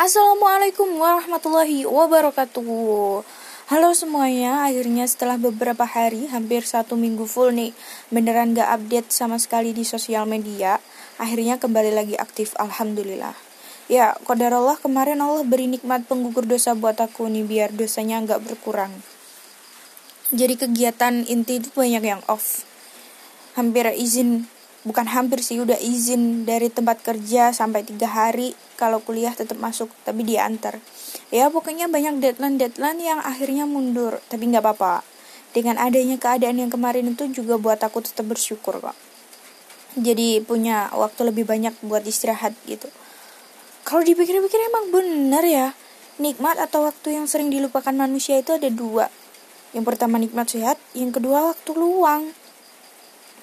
Assalamualaikum warahmatullahi wabarakatuh. Halo semuanya, akhirnya setelah beberapa hari, hampir satu minggu full nih Beneran gak update sama sekali di sosial media Akhirnya kembali lagi aktif, Alhamdulillah. Ya, kodar Allah kemarin Allah beri nikmat penggugur dosa buat aku nih Biar dosanya gak berkurang. Jadi kegiatan inti itu banyak yang off. Hampir izin bukan hampir sih udah izin dari tempat kerja sampai tiga hari kalau kuliah tetap masuk tapi diantar. Ya pokoknya banyak deadline deadline yang akhirnya mundur tapi nggak apa-apa. Dengan adanya keadaan yang kemarin itu juga buat aku tetap bersyukur kok jadi punya waktu lebih banyak buat istirahat gitu. Kalau dipikir-pikir emang bener ya nikmat atau waktu yang sering dilupakan manusia itu ada dua. Yang pertama nikmat sehat yang kedua waktu luang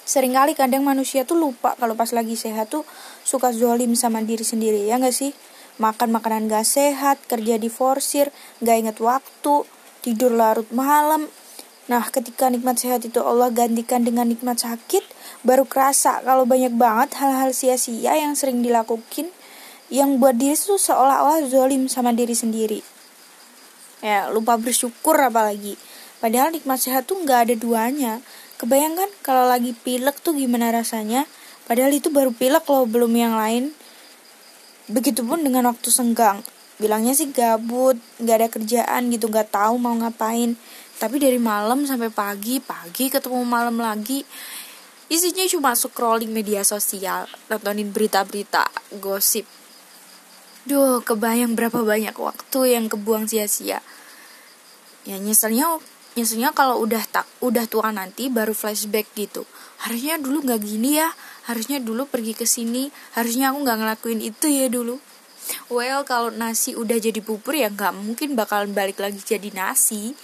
sering kali kadang manusia tuh lupa kalau pas lagi sehat tuh suka zolim sama diri sendiri ya nggak sih? Makan makanan gak sehat kerja di forsir gak inget waktu tidur larut malam. Nah ketika nikmat sehat itu Allah gantikan dengan nikmat sakit baru kerasa kalau banyak banget hal-hal sia-sia yang sering dilakukan yang buat diri tuh seolah-olah zolim sama diri sendiri. Ya lupa bersyukur apalagi. Padahal nikmat sehat tuh nggak ada duanya Kebayangkan kalau lagi pilek tuh gimana rasanya? Padahal itu baru pilek loh, belum yang lain. Begitupun dengan waktu senggang. Bilangnya sih gabut, nggak ada kerjaan gitu, nggak tahu mau ngapain. Tapi dari malam sampai pagi, pagi ketemu malam lagi. Isinya cuma scrolling media sosial, nontonin berita-berita, gosip. Duh, kebayang berapa banyak waktu yang kebuang sia-sia. Ya nyeselnya Biasanya kalau udah tak udah tua nanti baru flashback gitu. Harusnya dulu nggak gini ya. Harusnya dulu pergi ke sini. Harusnya aku nggak ngelakuin itu ya dulu. Well kalau nasi udah jadi bubur ya nggak mungkin bakalan balik lagi jadi nasi.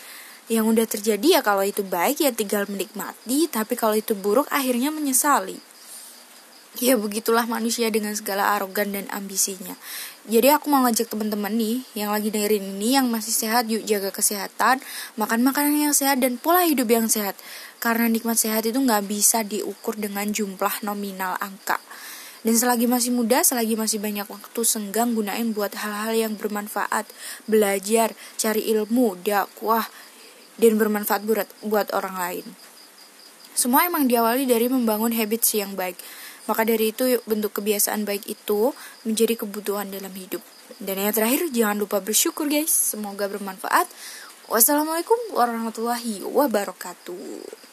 Yang udah terjadi ya kalau itu baik ya tinggal menikmati. Tapi kalau itu buruk akhirnya menyesali ya begitulah manusia dengan segala arogan dan ambisinya jadi aku mau ngajak teman-teman nih yang lagi dengerin ini yang masih sehat yuk jaga kesehatan makan makanan yang sehat dan pola hidup yang sehat karena nikmat sehat itu nggak bisa diukur dengan jumlah nominal angka dan selagi masih muda, selagi masih banyak waktu senggang gunain buat hal-hal yang bermanfaat, belajar, cari ilmu, dakwah, dan bermanfaat buat, buat orang lain. Semua emang diawali dari membangun habits yang baik. Maka dari itu bentuk kebiasaan baik itu menjadi kebutuhan dalam hidup. Dan yang terakhir jangan lupa bersyukur guys. Semoga bermanfaat. Wassalamualaikum warahmatullahi wabarakatuh.